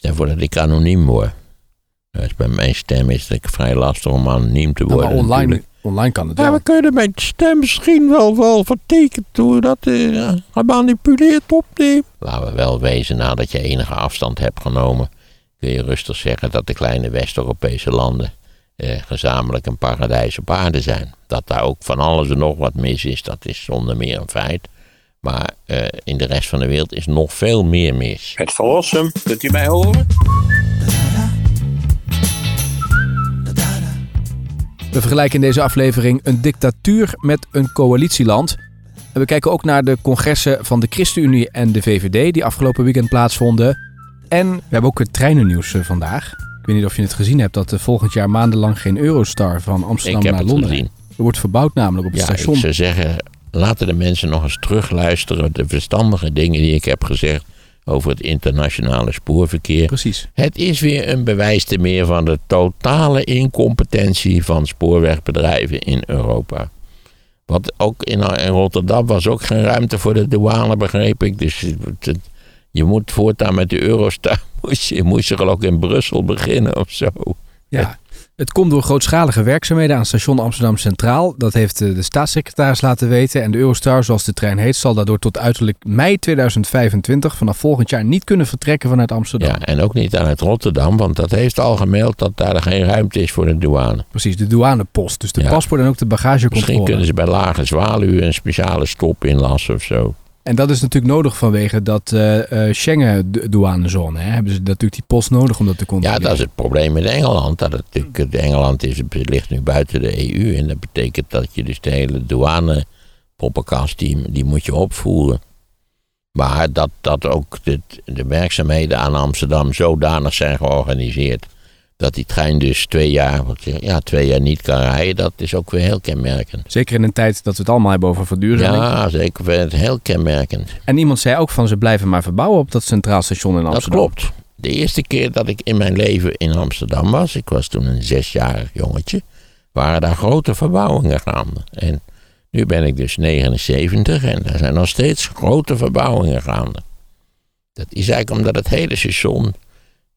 Stel voor dat ik anoniem word. Dus bij mijn stem is het vrij lastig om anoniem te worden. maar online, natuurlijk. online kan het Ja, wel. we kunnen mijn stem misschien wel, wel vertekend door dat eh, gemanipuleerd opnemen. Laten we wel wezen, nadat je enige afstand hebt genomen, kun je rustig zeggen dat de kleine West-Europese landen eh, gezamenlijk een paradijs op aarde zijn. Dat daar ook van alles en nog wat mis is, dat is zonder meer een feit. Maar eh, in de rest van de wereld is nog veel meer mis. Het verlossen, kunt u mij horen? We vergelijken in deze aflevering een dictatuur met een coalitieland. En we kijken ook naar de congressen van de ChristenUnie en de VVD die afgelopen weekend plaatsvonden. En we hebben ook het treinennieuws eh, vandaag. Ik weet niet of je het gezien hebt dat er volgend jaar maandenlang geen Eurostar van Amsterdam Ik heb naar het Londen gezien. Er wordt verbouwd namelijk op het Ja, station. ik zou zeggen, laten de mensen nog eens terugluisteren. De verstandige dingen die ik heb gezegd over het internationale spoorverkeer. Precies. Het is weer een bewijs te meer van de totale incompetentie van spoorwegbedrijven in Europa. Want ook in, Rotterdam was ook geen ruimte voor de douane, begreep ik. Dus je moet voortaan met de Eurostar, moest je, moest je geloof ik in Brussel beginnen of zo. Ja, het komt door grootschalige werkzaamheden aan station Amsterdam Centraal. Dat heeft eh, de staatssecretaris laten weten. En de Eurostar, zoals de trein heet, zal daardoor tot uiterlijk mei 2025 vanaf volgend jaar niet kunnen vertrekken vanuit Amsterdam. Ja, en ook niet aan het Rotterdam, want dat heeft al gemeld dat daar geen ruimte is voor de douane. Precies, de douanepost. Dus de Ja. paspoort en ook de bagagecontrole. Misschien kunnen ze bij Lage Zwaluw een speciale stop inlassen of zo. En dat is natuurlijk nodig vanwege dat eh eh, Schengen-douanezone. Hebben ze natuurlijk die post nodig om dat te Ja, controleren. dat is het probleem met Engeland. Dat het, natuurlijk- Engeland is, ligt nu buiten de EU. En dat betekent dat je dus de hele douane poppenkast, die, die moet je opvoeren. Maar dat, dat ook de, de werkzaamheden aan Amsterdam zodanig zijn georganiseerd. Dat die trein dus twee jaar, ja, twee jaar niet kan rijden. Dat is ook weer heel kenmerkend. Zeker in een tijd dat we het allemaal hebben over verduurzaming. Ja, zeker. het heel kenmerkend. En iemand zei ook van ze blijven maar verbouwen op dat centraal station in Dat Amsterdam. klopt. De eerste keer dat ik in mijn leven in Amsterdam was, ik was toen een zesjarig jongetje, waren daar grote verbouwingen gaande. En nu ben ik dus 79 en er zijn nog steeds grote verbouwingen gaande. Dat is eigenlijk omdat het hele station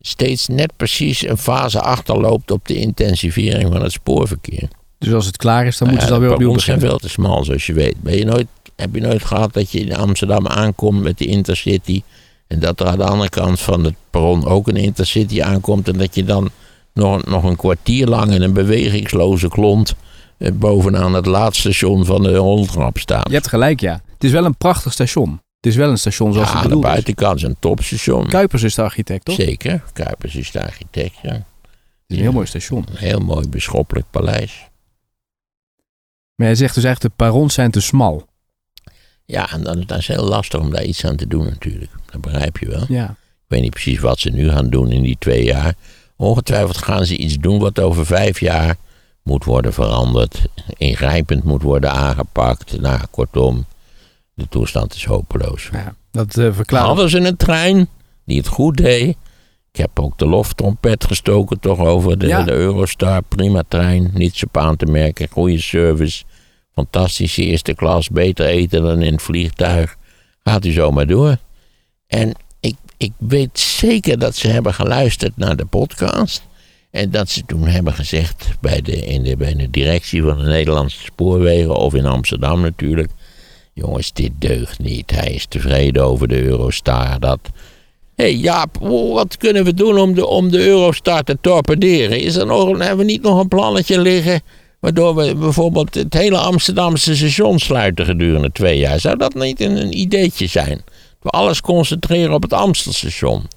steeds net precies een fase achterloopt op de intensivering van het spoorverkeer. Dus als het klaar is, dan moeten ze Ja, alweer de opnieuw perrons zijn beginnen. veel te smal, zoals je weet. Ben je nooit, heb je nooit gehad dat je in Amsterdam aankomt met de Intercity... en dat er aan de andere kant van het perron ook een Intercity aankomt... en dat je dan nog, nog een kwartier lang in een bewegingsloze klont... eh, bovenaan het laatste station van de rondtrap staat. Je hebt gelijk, ja. Het is wel een prachtig station. Het is wel een station zoals ja, het aan de is. buitenkant is een topstation. Kuipers is de architect, toch? Het Zeker, Kuipers is de architect, ja. is een heel mooi station. Een heel mooi bisschoppelijk paleis. Maar hij zegt dus echt, de perrons zijn te smal. Ja, en dan is het heel lastig om daar iets aan te doen natuurlijk. Dat begrijp je wel. Ja. Ik weet niet precies wat ze nu gaan doen in die twee jaar. Ongetwijfeld gaan ze iets doen wat over vijf jaar moet worden veranderd. Ingrijpend moet worden aangepakt. Nou, kortom, de toestand is hopeloos. ja. Dat verklaart... Hadden ze een trein die het goed deed. Ik heb ook de loftrompet gestoken toch over de, Ja. de Eurostar. Prima trein, niets op aan te merken. Goede service, fantastische eerste klas. Beter eten dan in het vliegtuig. Gaat u zomaar door. En ik, ik weet zeker dat ze hebben geluisterd naar de podcast. En dat ze toen hebben gezegd bij de, in de, bij de directie van de Nederlandse spoorwegen, of in Amsterdam natuurlijk. Jongens, dit deugt niet. Hij is tevreden over de Eurostar. Dat... Hé hey Jaap, wat kunnen we doen om de, om de Eurostar te torpederen? Is er nog, hebben we niet nog een plannetje liggen... waardoor we bijvoorbeeld het hele Amsterdamse station sluiten gedurende twee jaar? Zou dat niet een, een ideetje zijn? We alles concentreren op het Amstelstation.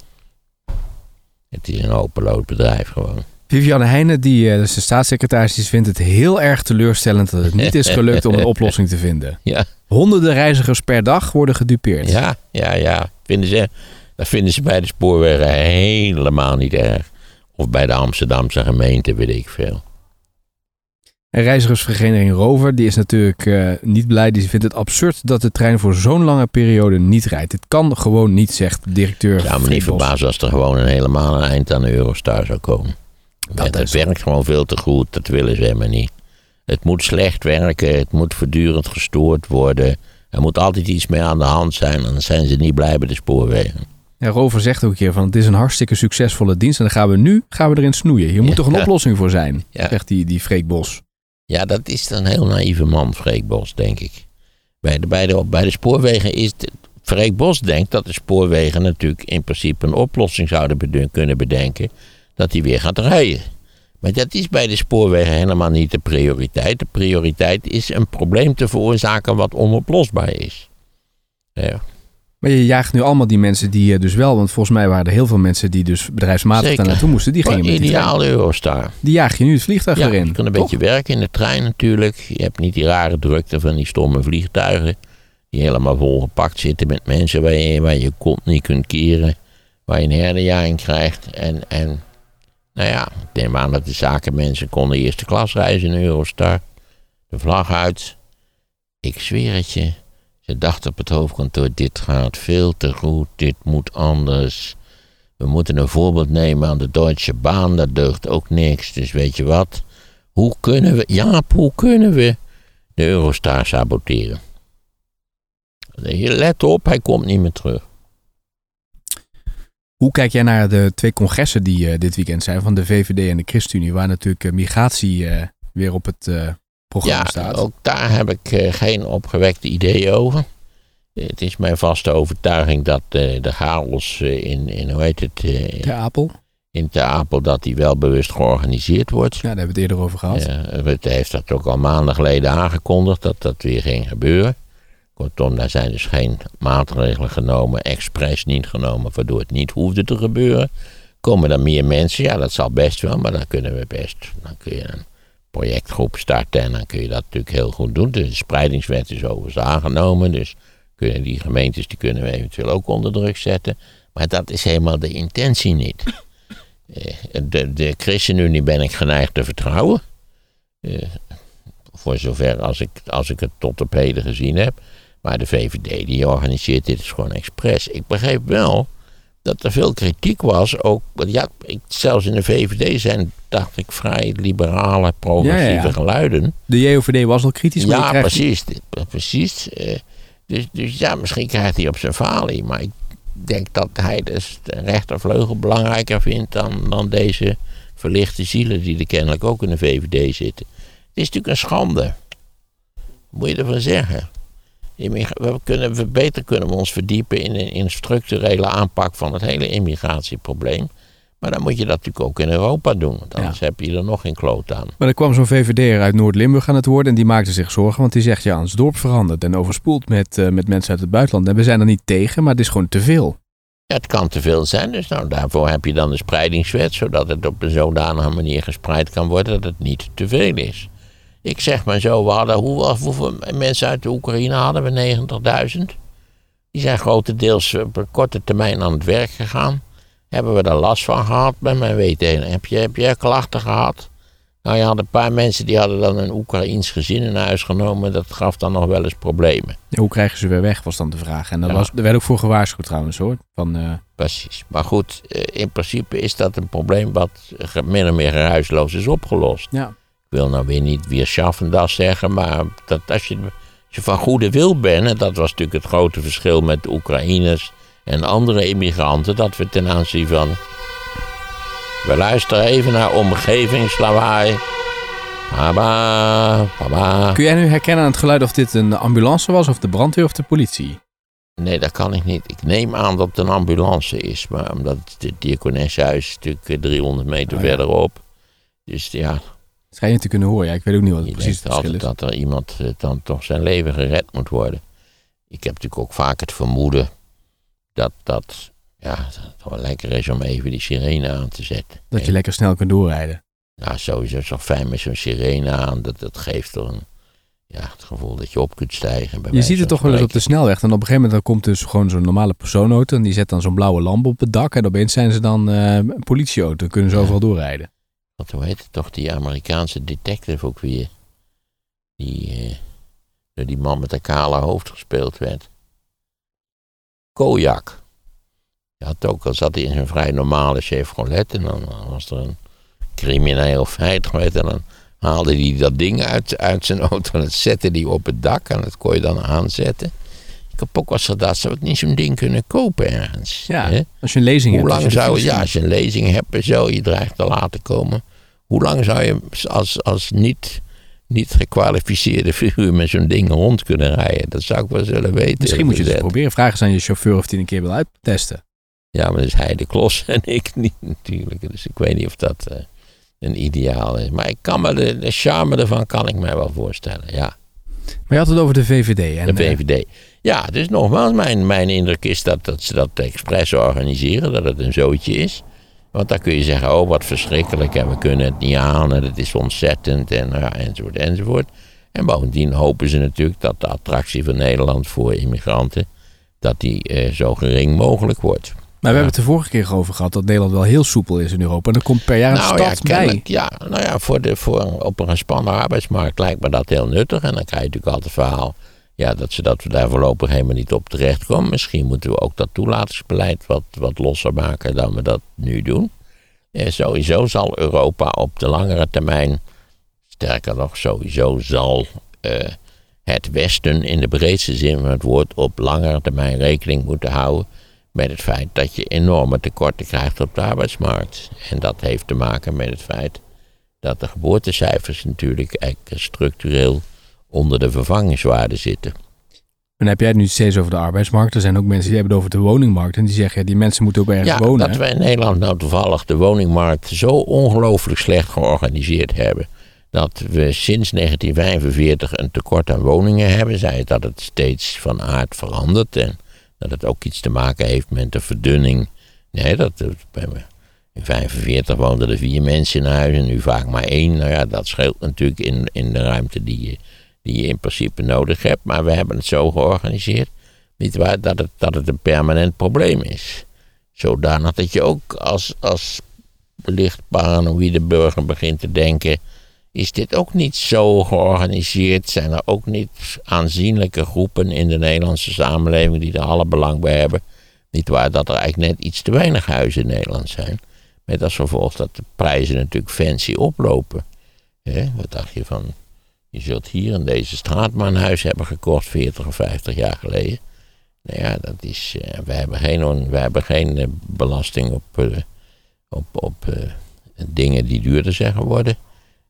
Het is een hopeloos bedrijf gewoon. Vivianne Heijnen, die eh, dus de staatssecretaris, die vindt het heel erg teleurstellend dat het niet is gelukt om een oplossing te vinden. Ja, Honderden reizigers per dag worden gedupeerd. ja, ja, ja. Vinden ze, dat vinden ze bij de spoorwegen helemaal niet erg. Of bij de Amsterdamse gemeente, weet ik veel. En reizigersvereniging Rover, die is natuurlijk eh, niet blij. Die vindt het absurd dat de trein voor zo'n lange periode niet rijdt. Het kan gewoon niet, zegt de directeur. Het zou me niet verbazen als er gewoon een helemaal een eind aan de Eurostar zou komen. Dat is- werkt gewoon veel te goed, dat willen ze helemaal niet. Het moet slecht werken, het moet voortdurend gestoord worden. Er moet altijd iets mee aan de hand zijn, anders zijn ze niet blij bij de spoorwegen. Ja, Rover zegt ook een keer van het is een hartstikke succesvolle dienst en dan gaan we nu gaan we erin snoeien. Hier moet Ja. toch een oplossing voor zijn, Ja. zegt die, die Freek Bos. Ja, dat is een heel naïeve man, Freek Bos, denk ik. Bij de, bij de, bij de spoorwegen is... Het, Freek Bos denkt dat de spoorwegen natuurlijk in principe een oplossing zouden kunnen bedenken. Dat hij weer gaat rijden. Maar dat is bij de spoorwegen helemaal niet de prioriteit. De prioriteit is een probleem te veroorzaken wat onoplosbaar is. Ja, Maar je jaagt nu allemaal die mensen die eh, dus wel, want volgens mij waren er heel veel mensen die dus bedrijfsmatig Zeker. daar naartoe moesten, die gingen Gewoon met die ideaal Eurostar. Die jaag je nu het vliegtuig Ja, erin. je kan een toch? beetje werken in de trein natuurlijk. Je hebt niet die rare drukte van die stomme vliegtuigen. Die helemaal volgepakt zitten met mensen waar je, waar je kont niet kunt keren. Waar je een herdenjaring krijgt. En, en nou ja, ik neem aan dat de zakenmensen konden eerste klas reizen in Eurostar. De vlag uit. Ik zweer het je. Ze dachten op het hoofdkantoor, dit gaat veel te goed, dit moet anders. We moeten een voorbeeld nemen aan de Deutsche Bahn, dat deugt ook niks. Dus weet je wat? Hoe kunnen we, Jaap, hoe kunnen we de Eurostar saboteren? Let op, hij komt niet meer terug. Hoe kijk jij naar de twee congressen die eh, dit weekend zijn van de VVD en de ChristenUnie, waar natuurlijk eh, migratie eh, weer op het programma Ja, staat? ook daar heb ik geen opgewekte ideeën over. Het is mijn vaste overtuiging dat de chaos in, in, hoe heet het, De Apel? in Ter Apel, dat die wel bewust georganiseerd wordt. Ja, daar hebben we het eerder over gehad. Ja, Rutte heeft dat ook al maanden geleden aangekondigd dat dat weer ging gebeuren. Kortom, daar zijn dus geen maatregelen genomen, expres niet genomen, waardoor het niet hoefde te gebeuren. Komen er meer mensen? Ja, dat zal best wel, maar dan kunnen we best. Dan kun je een projectgroep starten en dan kun je dat natuurlijk heel goed doen. De spreidingswet is overigens aangenomen, dus kunnen die gemeentes die kunnen we eventueel ook onder druk zetten. Maar dat is helemaal de intentie niet. Eh, De, de ChristenUnie ben ik geneigd te vertrouwen. Eh, voor zover als ik, als ik het tot op heden gezien heb. Maar de VVD die organiseert dit is gewoon expres. Ik begreep wel dat er veel kritiek was. Ook, ja, ik, zelfs in de VVD zijn, dacht ik, vrij liberale, progressieve Ja, ja, ja. geluiden. De JOVD was al kritisch, maar Ja, krijgt- precies. precies. Eh, dus, dus ja, misschien krijgt hij op zijn falie. Maar ik denk dat hij dus de rechtervleugel belangrijker vindt dan, dan deze verlichte zielen die er kennelijk ook in de VVD zitten. Het is natuurlijk een schande. Moet je ervan zeggen? We kunnen, we beter kunnen we ons verdiepen in een, in een structurele aanpak van het hele immigratieprobleem. Maar dan moet je dat natuurlijk ook in Europa doen. Want anders heb je er nog geen kloot aan. Maar er kwam zo'n VVD'er uit Noord-Limburg aan het woord en die maakte zich zorgen. Want die zegt, ja, ons dorp verandert en overspoeld met, eh, met mensen uit het buitenland. En we zijn er niet tegen, maar het is gewoon te veel. Ja, het kan te veel zijn, dus nou, daarvoor heb je dan de spreidingswet, zodat het op een zodanige manier gespreid kan worden dat het niet te veel is. Ik zeg maar zo, we hadden, hoe, hoeveel mensen uit de Oekraïne hadden we? 90.000. Die zijn grotendeels op een korte termijn aan het werk gegaan. Hebben we daar last van gehad? Bij mijn weten. Heb je, heb je klachten gehad? Nou, je had een paar mensen die hadden dan een Oekraïens gezin in huis genomen. Dat gaf dan nog wel eens problemen. Ja, hoe krijgen ze weer weg, was dan de vraag. En dat Ja. was, er werd ook voor gewaarschuwd trouwens hoor. Van, eh, Precies. Maar goed, eh, in principe is dat een probleem wat min of meer geruisloos is opgelost. ja. Ik wil nou weer niet weer schaffendas zeggen, maar dat als, je, als je van goede wil bent, en dat was natuurlijk het grote verschil met de Oekraïners en andere immigranten, dat we ten aanzien van. We luisteren even naar omgevingslawaai. Baba, baba. Kun jij nu herkennen aan het geluid of dit een ambulance was, of de brandweer of de politie? Nee, dat kan ik niet. Ik neem aan dat het een ambulance is, maar omdat het diakoneshuis natuurlijk eh, 300 meter Oh ja. verderop. Dus ja, Schijn je te kunnen horen. Ja, ik weet ook niet wat het Je precies het altijd is. dat er iemand eh, dan toch zijn leven gered moet worden. Ik heb natuurlijk ook vaak het vermoeden dat dat ja, dat het wel lekker is om even die sirene aan te zetten. Dat je lekker snel kunt doorrijden. Nou, sowieso is het fijn met zo'n sirene aan. Dat, dat geeft toch een, ja, het gevoel dat je op kunt stijgen. bij Je ziet het toch wel eens op de snelweg. En op een gegeven moment dan komt dus gewoon zo'n normale persoonauto. En die zet dan zo'n blauwe lamp op het dak. En opeens zijn ze dan eh, een politieauto. Dan kunnen ze Ja. overal doorrijden. Want hoe heet het toch, die Amerikaanse detective ook weer. Die eh, door die man met de kale hoofd gespeeld werd. Kojak. Je had ook al zat hij in zijn vrij normale Chevrolet. En dan was er een crimineel feit geweest. En dan haalde hij dat ding uit, uit zijn auto. En dat zette hij op het dak. En dat kon je dan aanzetten. Ik heb ook wel eens gedacht, zou ik niet zo'n ding kunnen kopen ergens? Ja, hè? als je een lezing Hoe hebt. lang je zou files ja, als je een lezing hebt en zo, je dreigt te laten komen. Hoe lang zou je als, als niet, niet gekwalificeerde figuur met zo'n ding rond kunnen rijden? Dat zou ik wel zullen weten. Misschien moet je het proberen. Vraag eens aan je chauffeur of hij een keer wil uittesten. Ja, maar dat is hij de klos en ik niet natuurlijk. Dus ik weet niet of dat eh, een ideaal is. Maar ik kan me de, de charme ervan kan ik mij wel voorstellen, ja. Maar je had het over de VVD. En, De eh, VVD. Ja, dus nogmaals, mijn, mijn indruk is dat, dat ze dat expres organiseren, dat het een zootje is. Want dan kun je zeggen, oh wat verschrikkelijk en we kunnen het niet aan en het is ontzettend en ja, enzovoort enzovoort. En bovendien hopen ze natuurlijk dat de attractie van Nederland voor immigranten, dat die eh, zo gering mogelijk wordt. Maar we hebben het de vorige keer over gehad dat Nederland wel heel soepel is in Europa. En er komt per jaar een nou ja, stad bij. kennelijk, ja, nou ja, voor de, voor, op een gespannen arbeidsmarkt lijkt me dat heel nuttig. En dan krijg je natuurlijk altijd het verhaal ja, dat, ze, dat we daar voorlopig helemaal niet op terechtkomen. Misschien moeten we ook dat toelatingsbeleid wat, wat losser maken dan we dat nu doen. Eh, sowieso zal Europa op de langere termijn, sterker nog, sowieso zal eh, het Westen in de breedste zin van het woord op langere termijn rekening moeten houden met het feit dat je enorme tekorten krijgt op de arbeidsmarkt. En dat heeft te maken met het feit dat de geboortecijfers natuurlijk eigenlijk structureel onder de vervangingswaarde zitten. En dan heb jij het nu steeds over de arbeidsmarkt. Er zijn ook mensen die hebben het over de woningmarkt. En die zeggen, ja, die mensen moeten ook ergens Ja, wonen. dat we in Nederland nou toevallig de woningmarkt zo ongelooflijk slecht georganiseerd hebben. Dat we sinds 1945 een tekort aan woningen hebben. Zij dat het steeds van aard verandert. En dat het ook iets te maken heeft met de verdunning. Nee, dat, in 1945 woonden er vier mensen in huis en nu vaak maar één. Nou ja, dat scheelt natuurlijk in, in de ruimte die je, die je in principe nodig hebt. Maar we hebben het zo georganiseerd. Niet waar dat het, dat het een permanent probleem is. Zodanig dat je ook als, als licht paranoïde burger begint te denken. Is dit ook niet zo georganiseerd? Zijn er ook niet aanzienlijke groepen in de Nederlandse samenleving die er alle belang bij hebben? Niet waar dat er eigenlijk net iets te weinig huizen in Nederland zijn. Met als gevolg dat de prijzen natuurlijk fancy oplopen. Wat dacht je van. Je zult hier in deze straat maar een huis hebben gekocht 40 of 50 jaar geleden. Nou ja, dat is. eh, we hebben geen, we hebben geen eh, belasting op, eh, op, op dingen die duurder zijn geworden.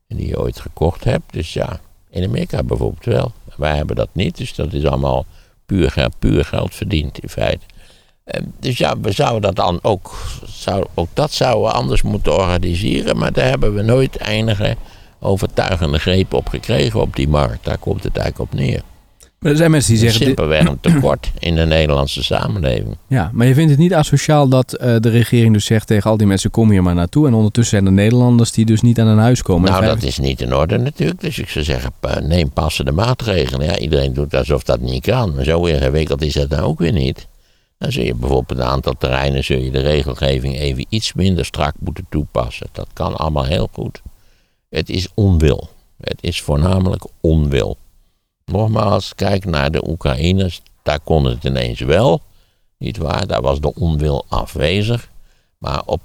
Die je ooit gekocht hebt. Dus ja, in Amerika bijvoorbeeld wel. Wij hebben dat niet, dus dat is allemaal puur, geld- puur geld verdiend in feite. Eh, Dus ja, we zouden dat dan ook, zou, ook dat zouden we anders moeten organiseren. Maar daar hebben we nooit enige overtuigende greep op gekregen op die markt. Daar komt het eigenlijk op neer. Maar er zijn mensen die zeggen... dit- simpelweg een tekort in de Nederlandse samenleving. Ja, maar je vindt het niet asociaal dat eh, de regering dus zegt tegen al die mensen kom hier maar naartoe. En ondertussen zijn er Nederlanders die dus niet aan een huis komen. Nou, dat is niet in orde natuurlijk. Dus ik zou zeggen, neem passende maatregelen. Ja, iedereen doet alsof dat niet kan. Maar zo ingewikkeld is het nou ook weer niet. Dan zul je bijvoorbeeld een aantal terreinen zul je de regelgeving even iets minder strak moeten toepassen. Dat kan allemaal heel goed. Het is onwil. Het is voornamelijk onwil. Nogmaals, kijk naar de Oekraïners. Daar kon het ineens wel. Niet waar? Daar was de onwil afwezig. Maar op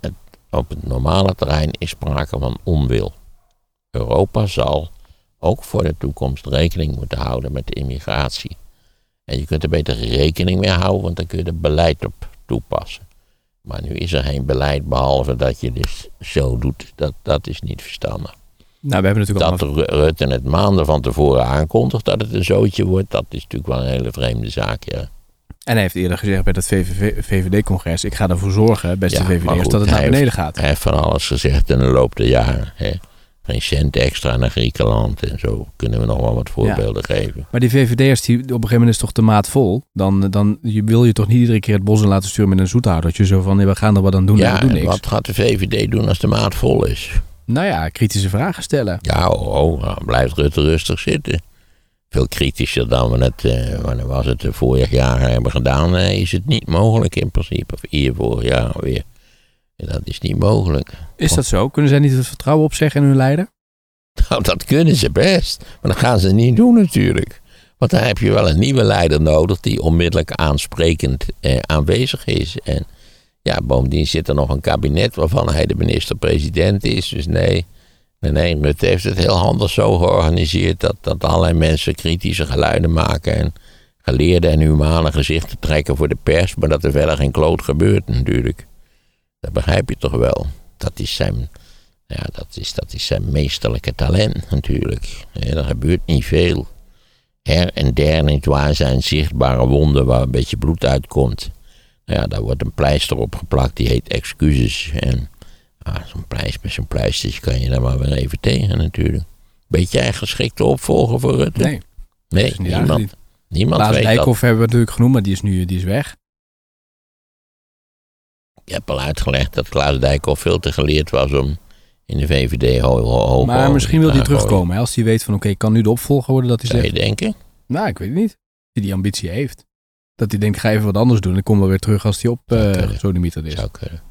het, op het normale terrein is sprake van onwil. Europa zal ook voor de toekomst rekening moeten houden met de immigratie. En je kunt er beter rekening mee houden, want dan kun je er beleid op toepassen. Maar nu is er geen beleid behalve dat je dus zo doet. Dat, dat is niet verstandig. Nou, we hebben natuurlijk Dat. Ru- Rutte het maanden van tevoren aankondigt dat het een zootje wordt, dat is natuurlijk wel een hele vreemde zaak. Ja. En hij heeft eerder gezegd bij dat VVD-congres... ik ga ervoor zorgen, beste Ja, VVD'ers, dat het naar beneden heeft- gaat. Hij heeft van alles gezegd in de loop der jaren. Hè. Geen cent extra naar Griekenland en zo kunnen we nog wel wat voorbeelden geven. Maar die VVD'ers, die, op een gegeven moment is toch de maat vol. Dan, dan je wil je toch niet iedere keer het bos in laten sturen met een zoethoudertje. Zo van, nee, we gaan er wat aan doen en we doen en niks. wat gaat de VVD doen als de maat vol is? Nou ja, kritische vragen stellen. Ja, oh, oh, dan blijft Rutte rustig zitten. Veel kritischer dan we het, eh, wanneer was het, eh, vorig jaar hebben gedaan, eh, is het niet mogelijk in principe. Of hier vorig jaar weer. En dat is niet mogelijk. Is dat zo? Kunnen zij niet het vertrouwen opzeggen in hun leider? Nou, dat kunnen ze best. Maar dat gaan ze niet doen natuurlijk. Want dan heb je wel een nieuwe leider nodig die onmiddellijk aansprekend eh, aanwezig is. En ja, bovendien zit er nog een kabinet waarvan hij de minister-president is. Dus nee, nee, heeft het heel handig zo georganiseerd dat, dat allerlei mensen kritische geluiden maken. En geleerde en humane gezichten trekken voor de pers, maar dat er verder geen kloot gebeurt natuurlijk. Dat begrijp je toch wel. Dat is zijn, ja, dat is, dat is zijn meesterlijke talent natuurlijk. Ja, er gebeurt niet veel. Her en der, niet waar, zijn zichtbare wonden waar een beetje bloed uitkomt. Ja, daar wordt een pleister op geplakt, die heet excuses. En ah, zo'n pleister met zo'n pleistertje kan je daar maar weer even tegen natuurlijk. Beetje een geschikte opvolger voor Rutte? Nee, Nee, niet niemand, niemand Klaas weet. Dijkhoff hebben we natuurlijk genoemd, maar die is nu die is weg. Je hebt al uitgelegd dat Klaas Dijkhoff veel te geleerd was om in de VVD ho ho hoog Maar over misschien te wil hij terugkomen. Hè? Als hij weet van oké, ik kan nu de opvolger worden, dat hij Zou je zegt, denken? nou ik weet het niet. Hij die ambitie heeft. Dat hij denkt, ga even wat anders doen. Ik kom wel weer terug als hij op uh, sodemieter is. Zou kunnen.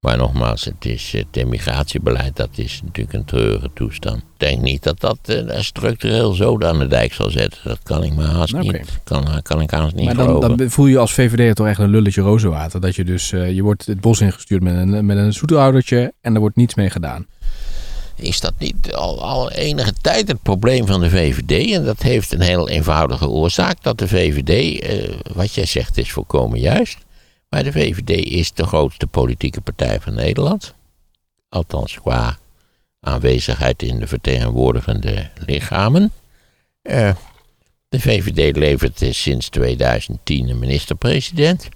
Maar nogmaals, het, is, het immigratiebeleid dat is natuurlijk een treurige toestand. Ik denk niet dat dat eh, structureel zo aan de dijk zal zetten. Dat kan ik me haast Oké. niet. Kan, kan ik haast niet Maar dan, dan voel je als VVD toch echt een lulletje rozenwater. Dat je dus, eh, je wordt het bos ingestuurd met een, met een zoeterhoudertje en er wordt niets mee gedaan. Is dat niet al, al enige tijd het probleem van de VVD? En dat heeft een heel eenvoudige oorzaak. Dat de VVD, eh, wat jij zegt is volkomen juist. Maar de VVD is de grootste politieke partij van Nederland. Althans qua aanwezigheid in de vertegenwoordigende lichamen. Eh, de VVD levert eh, sinds 2010 een minister-president.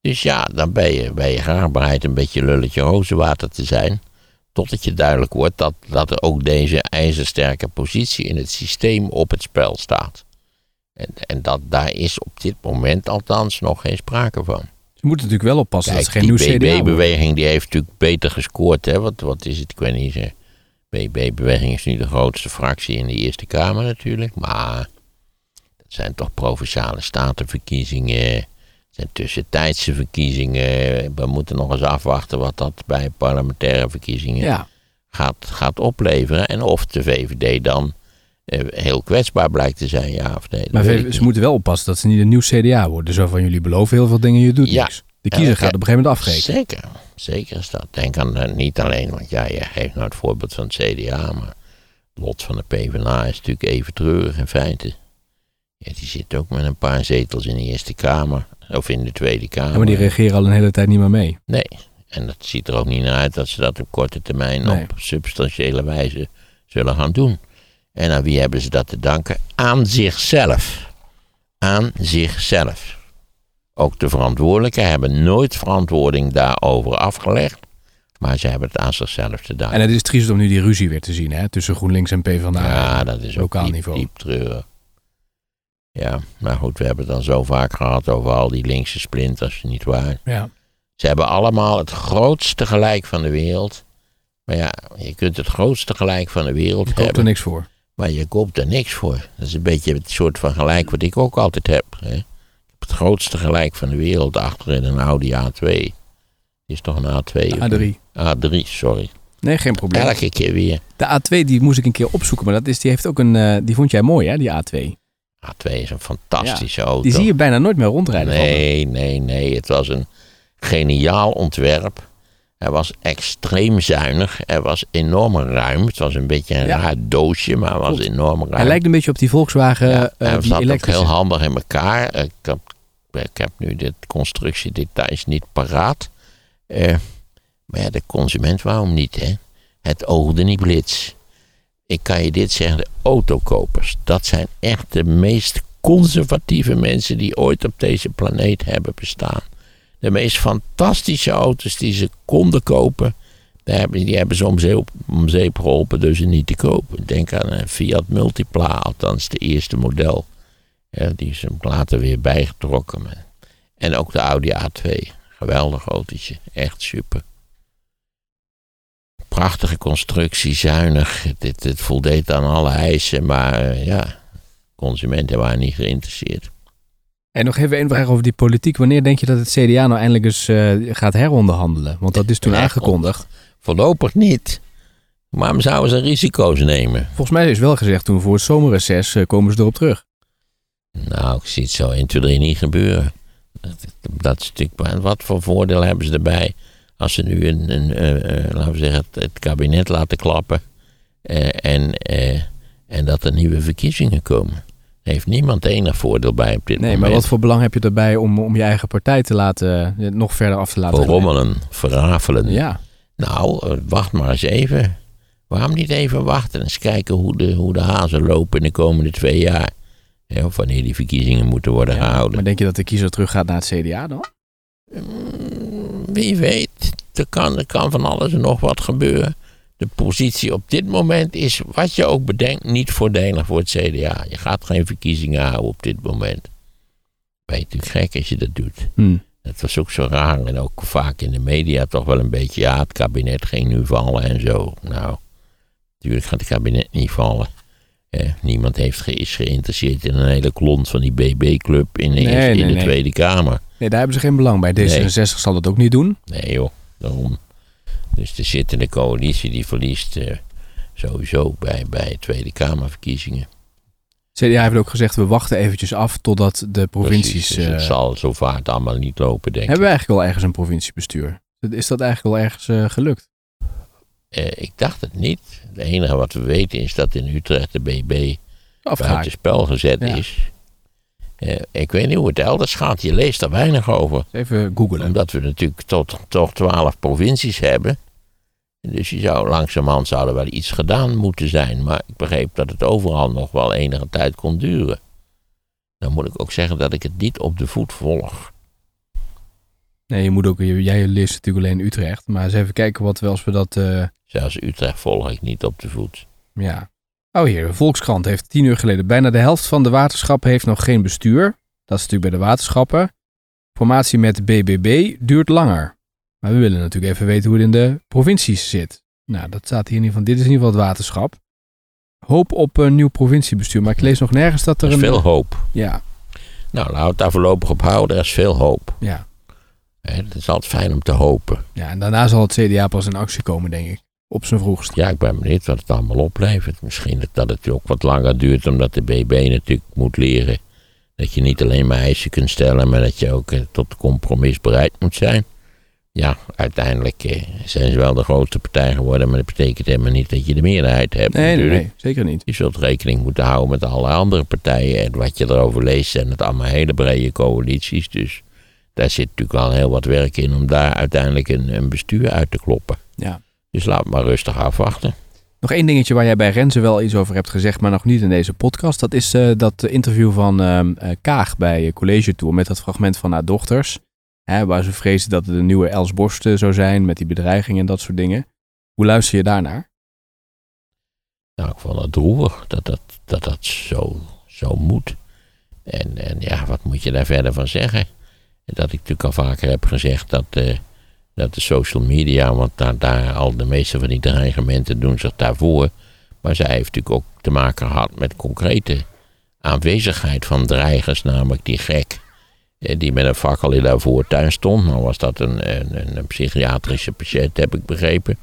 Dus ja, dan ben je, ben je graag bereid een beetje lulletje rozenwater te zijn. Totdat je duidelijk wordt dat, dat er ook deze ijzersterke positie in het systeem op het spel staat. En, en dat, daar is op dit moment althans nog geen sprake van. Ze moeten natuurlijk wel oppassen Kijk, dat ze geen nieuw die CDA worden. BB-beweging die heeft natuurlijk beter gescoord. Hè? Wat, wat is het? Ik weet niet. De BB-beweging is nu de grootste fractie in de Eerste Kamer natuurlijk. Maar dat zijn toch provinciale statenverkiezingen. Zijn tussentijdse verkiezingen. We moeten nog eens afwachten wat dat bij parlementaire verkiezingen Ja, gaat, gaat opleveren. En of de VVD dan eh, heel kwetsbaar blijkt te zijn, ja of nee. maar niet. ze moeten wel oppassen dat ze niet een nieuw CDA worden. Zo van jullie beloven heel veel dingen, je doet Ja. niks. De kiezer gaat op een gegeven moment afrekenen. Zeker, zeker is dat. Denk aan eh, niet alleen, want ja, je geeft nou het voorbeeld van het CDA, maar het lot van de PvdA is natuurlijk even treurig in feite. Ja, die zit ook met een paar zetels in de Eerste Kamer, of in de Tweede Kamer. Ja, maar die reageren al een hele tijd niet meer mee. Nee, en dat ziet er ook niet naar uit dat ze dat op korte termijn Nee. op substantiële wijze zullen gaan doen. En aan wie hebben ze dat te danken? Aan zichzelf. Aan zichzelf. Ook de verantwoordelijken hebben nooit verantwoording daarover afgelegd, maar ze hebben het aan zichzelf te danken. En het is triest om nu die ruzie weer te zien hè, tussen GroenLinks en PvdA. ja, dat is ook lokaal diep, niveau. diep treurig. Ja, maar goed, we hebben het al zo vaak gehad over al die linkse splinters, niet waar? Ja. Ze hebben allemaal het grootste gelijk van de wereld. Maar ja, je kunt het grootste gelijk van de wereld Ik koop er hebben, niks voor. maar je koopt er niks voor. Dat is een beetje het soort van gelijk wat ik ook altijd heb. Hè. Ik heb het grootste gelijk van de wereld achter in een Audi A2. Die is toch een A2? of A3. een- A3, sorry. Nee, geen probleem. Elke keer weer. De A2 die moest ik een keer opzoeken, maar dat is, die heeft ook een, eh, die vond jij mooi hè, die A2. A2 is een fantastische auto. Die zie je bijna nooit meer rondrijden. Nee, nee, nee. Het was een geniaal ontwerp. Hij was extreem zuinig. Er was enorm ruim. Het was een beetje een Ja. raar doosje, maar was enorm ruim. Hij lijkt een beetje op die Volkswagen ja, eh, hij die zat ook heel handig in elkaar. Ik heb, ik heb nu de constructiedetails niet paraat. Eh, maar ja, de consument, waarom niet, hè? Het oogde niet blits. Ik kan je dit zeggen, de autokopers, dat zijn echt de meest conservatieve mensen die ooit op deze planeet hebben bestaan. De meest fantastische auto's die ze konden kopen, die hebben, die hebben ze om zeep, om zeep geholpen dus ze niet te kopen. Denk aan een Fiat Multipla, althans de eerste model. Die is hem later weer bijgetrokken. En ook de Audi A2. Geweldig autootje. Echt super. Prachtige constructie, zuinig. Het, het voldeed aan alle eisen, maar eh, ja, consumenten waren niet geïnteresseerd. En nog even een vraag over die politiek. Wanneer denk je dat het CDA nou eindelijk eens eh, gaat heronderhandelen? Want dat is toen Heronder- aangekondigd. Voorlopig niet. Waarom zouden ze risico's nemen? Volgens mij is wel gezegd toen voor het zomerreces eh, komen ze erop terug. Nou, ik zie het zo 1, 2, 3 niet gebeuren. Dat, dat is natuurlijk, wat voor voordeel hebben ze erbij als ze nu een, een eh, eh, laten we zeggen, het, het kabinet laten klappen eh, en, en dat er nieuwe verkiezingen komen? heeft niemand enig voordeel bij op dit Nee, moment. maar wat voor belang heb je erbij om, om je eigen partij te laten, nog verder af te laten? Verrommelen, verrafelen. Ja, Nou, wacht maar eens even. Waarom niet even wachten en eens kijken hoe de, hoe de hazen lopen in de komende twee jaar? Ja, of wanneer die verkiezingen moeten worden gehouden. maar denk je dat de kiezer teruggaat naar het CDA dan? Wie weet, er kan, er kan van alles en nog wat gebeuren. De positie op dit moment is, wat je ook bedenkt, niet voordelig voor het CDA. Je gaat geen verkiezingen houden op dit moment. Ben je natuurlijk gek als je dat doet. Hm. Het was ook zo raar en ook vaak in de media toch wel een beetje, ja, het kabinet ging nu vallen en zo. Nou, natuurlijk gaat het kabinet niet vallen. Eh, niemand heeft ge- is geïnteresseerd in een hele klont van die BB-club in, Nee, in nee, de nee. Tweede Kamer. Nee, daar hebben ze geen belang bij. D66 zal dat ook niet doen. Nee joh, daarom. Dus de zittende coalitie die verliest eh, sowieso bij, bij Tweede Kamerverkiezingen. CDA heeft ook gezegd, we wachten eventjes af totdat de provincies... Precies, dus het eh, zal zo vaart allemaal niet lopen, denk ik. hebben we eigenlijk wel ergens een provinciebestuur? Is dat eigenlijk wel ergens eh, gelukt? Ik dacht het niet. Het enige wat we weten is dat in Utrecht de BB buitenspel gezet Ja. is. Eh, ik weet niet hoe het elders gaat. Je leest er weinig over. Even googelen. Omdat we natuurlijk tot, toch twaalf provincies hebben. Dus je zou langzamerhand zou er wel iets gedaan moeten zijn. Maar ik begreep dat het overal nog wel enige tijd kon duren. Dan moet ik ook zeggen dat ik het niet op de voet volg. Nee, je moet ook, jij leest natuurlijk alleen Utrecht. Maar eens even kijken wat we als we dat... eh, Zelfs Utrecht volg ik niet op de voet. Ja. Oh hier, de Volkskrant heeft tien uur geleden. Bijna de helft van de waterschappen heeft nog geen bestuur. Dat is natuurlijk bij de waterschappen. Formatie met BBB duurt langer. Maar we willen natuurlijk even weten hoe het in de provincies zit. Nou, dat staat hier in ieder geval. Dit is in ieder geval het waterschap. Hoop op een nieuw provinciebestuur. Maar ik lees nog nergens dat er Er is een... veel hoop. Ja, Nou, laten we het daar voorlopig op houden. Er is veel hoop. ja, Het is altijd fijn om te hopen. ja. En daarna zal het CDA pas in actie komen, denk ik. Op zijn vroegst. Ja, ik ben benieuwd wat het allemaal oplevert. Misschien dat- het ook wat langer duurt, omdat de BB natuurlijk moet leren. Dat je niet alleen maar eisen kunt stellen, maar dat je ook eh, tot compromis bereid moet zijn. Ja, uiteindelijk eh, zijn ze wel de grootste partij geworden, maar dat betekent helemaal niet dat je de meerderheid hebt. Nee, nee, natuurlijk. nee. Zeker niet. Je zult rekening moeten houden met alle andere partijen. En wat je erover leest zijn het allemaal hele brede coalities. Dus daar zit natuurlijk al heel wat werk in om daar uiteindelijk een, een bestuur uit te kloppen. Ja. Dus laat maar rustig afwachten. Nog één dingetje waar jij bij Renze wel iets over hebt gezegd, maar nog niet in deze podcast. Dat is eh, dat interview van ehm, eh, Kaag bij eh, College Tour met dat fragment van haar dochters. Hè, waar ze vrezen dat het de nieuwe Els Borst zou zijn met die bedreiging en dat soort dingen. Hoe luister je daarnaar? Nou, ik vond het droevig dat dat, dat, dat zo, zo moet. En, en ja, wat moet je daar verder van zeggen? Dat ik natuurlijk al vaker heb gezegd dat, dat de social media, want daar, daar al de meeste van die dreigementen doen zich daarvoor. Maar zij heeft natuurlijk ook te maken gehad met concrete aanwezigheid van dreigers, namelijk die gek. eh, Die met een fakkel in haar voortuin stond. Nou was dat een, een, een psychiatrische patiënt, heb ik begrepen.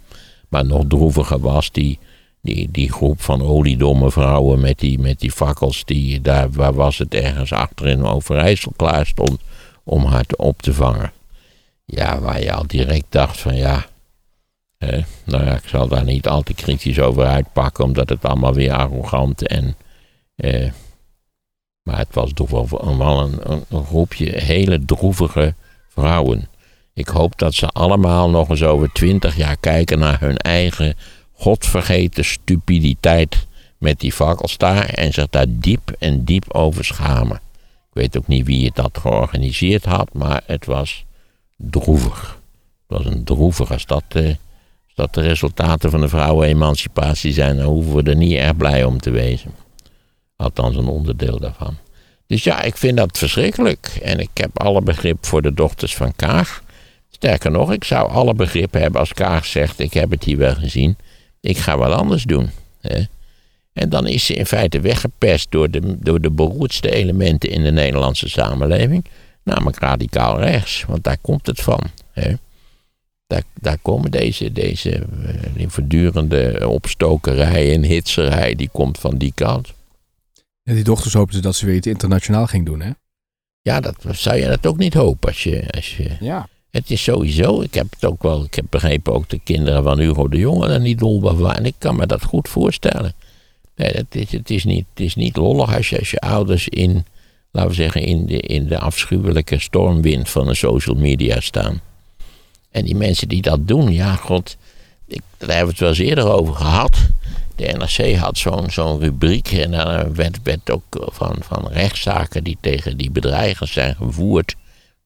Maar nog droeviger was die, die, die groep van oliedomme vrouwen met die, met die fakkels. Die daar, waar was het ergens achter in Overijssel klaar stond om haar te op te vangen. Ja, waar je al direct dacht van ja. eh, nou ja, ik zal daar niet al te kritisch over uitpakken, omdat het allemaal weer arrogant en. eh, maar het was toch wel een, een, een groepje hele droevige vrouwen. Ik hoop dat ze allemaal nog eens over twintig jaar kijken naar hun eigen godvergeten stupiditeit met die fakkels daar en zich daar diep en diep over schamen. Ik weet ook niet wie het dat georganiseerd had, maar het was droevig. Het was een droevig. Als dat, eh, de resultaten van de vrouwenemancipatie zijn, dan hoeven we er niet erg blij om te wezen. Althans, een onderdeel daarvan. Dus ja, ik vind dat verschrikkelijk. En ik heb alle begrip voor de dochters van Kaag. Sterker nog, ik zou alle begrip hebben als Kaag zegt: Ik heb het hier wel gezien. Ik ga wat anders doen. Hè? En dan is ze in feite weggepest door de, door de beroerdste elementen in de Nederlandse samenleving. Namelijk radicaal rechts, want daar komt het van. Hè? Daar, daar komen deze, deze eh, die voortdurende opstokerij en hitserij, die komt van die kant. En die dochters hoopten dat ze weer iets internationaal ging doen, hè? Ja, dat zou je dat ook niet hopen als je, als je Ja. Het is sowieso, ik heb het ook wel, ik heb begrepen ook de kinderen van Hugo de Jonge daar niet dol van. En ik kan me dat goed voorstellen. Nee, dat is, het, is niet, het is niet lollig als je, als je ouders in, laten we zeggen, in de, in de afschuwelijke stormwind van de social media staan. En die mensen die dat doen, ja, god, ik, daar hebben we het wel eens eerder over gehad. De NRC had zo'n zo'n rubriek en daar werd, werd ook van, van rechtszaken die tegen die bedreigers zijn gevoerd.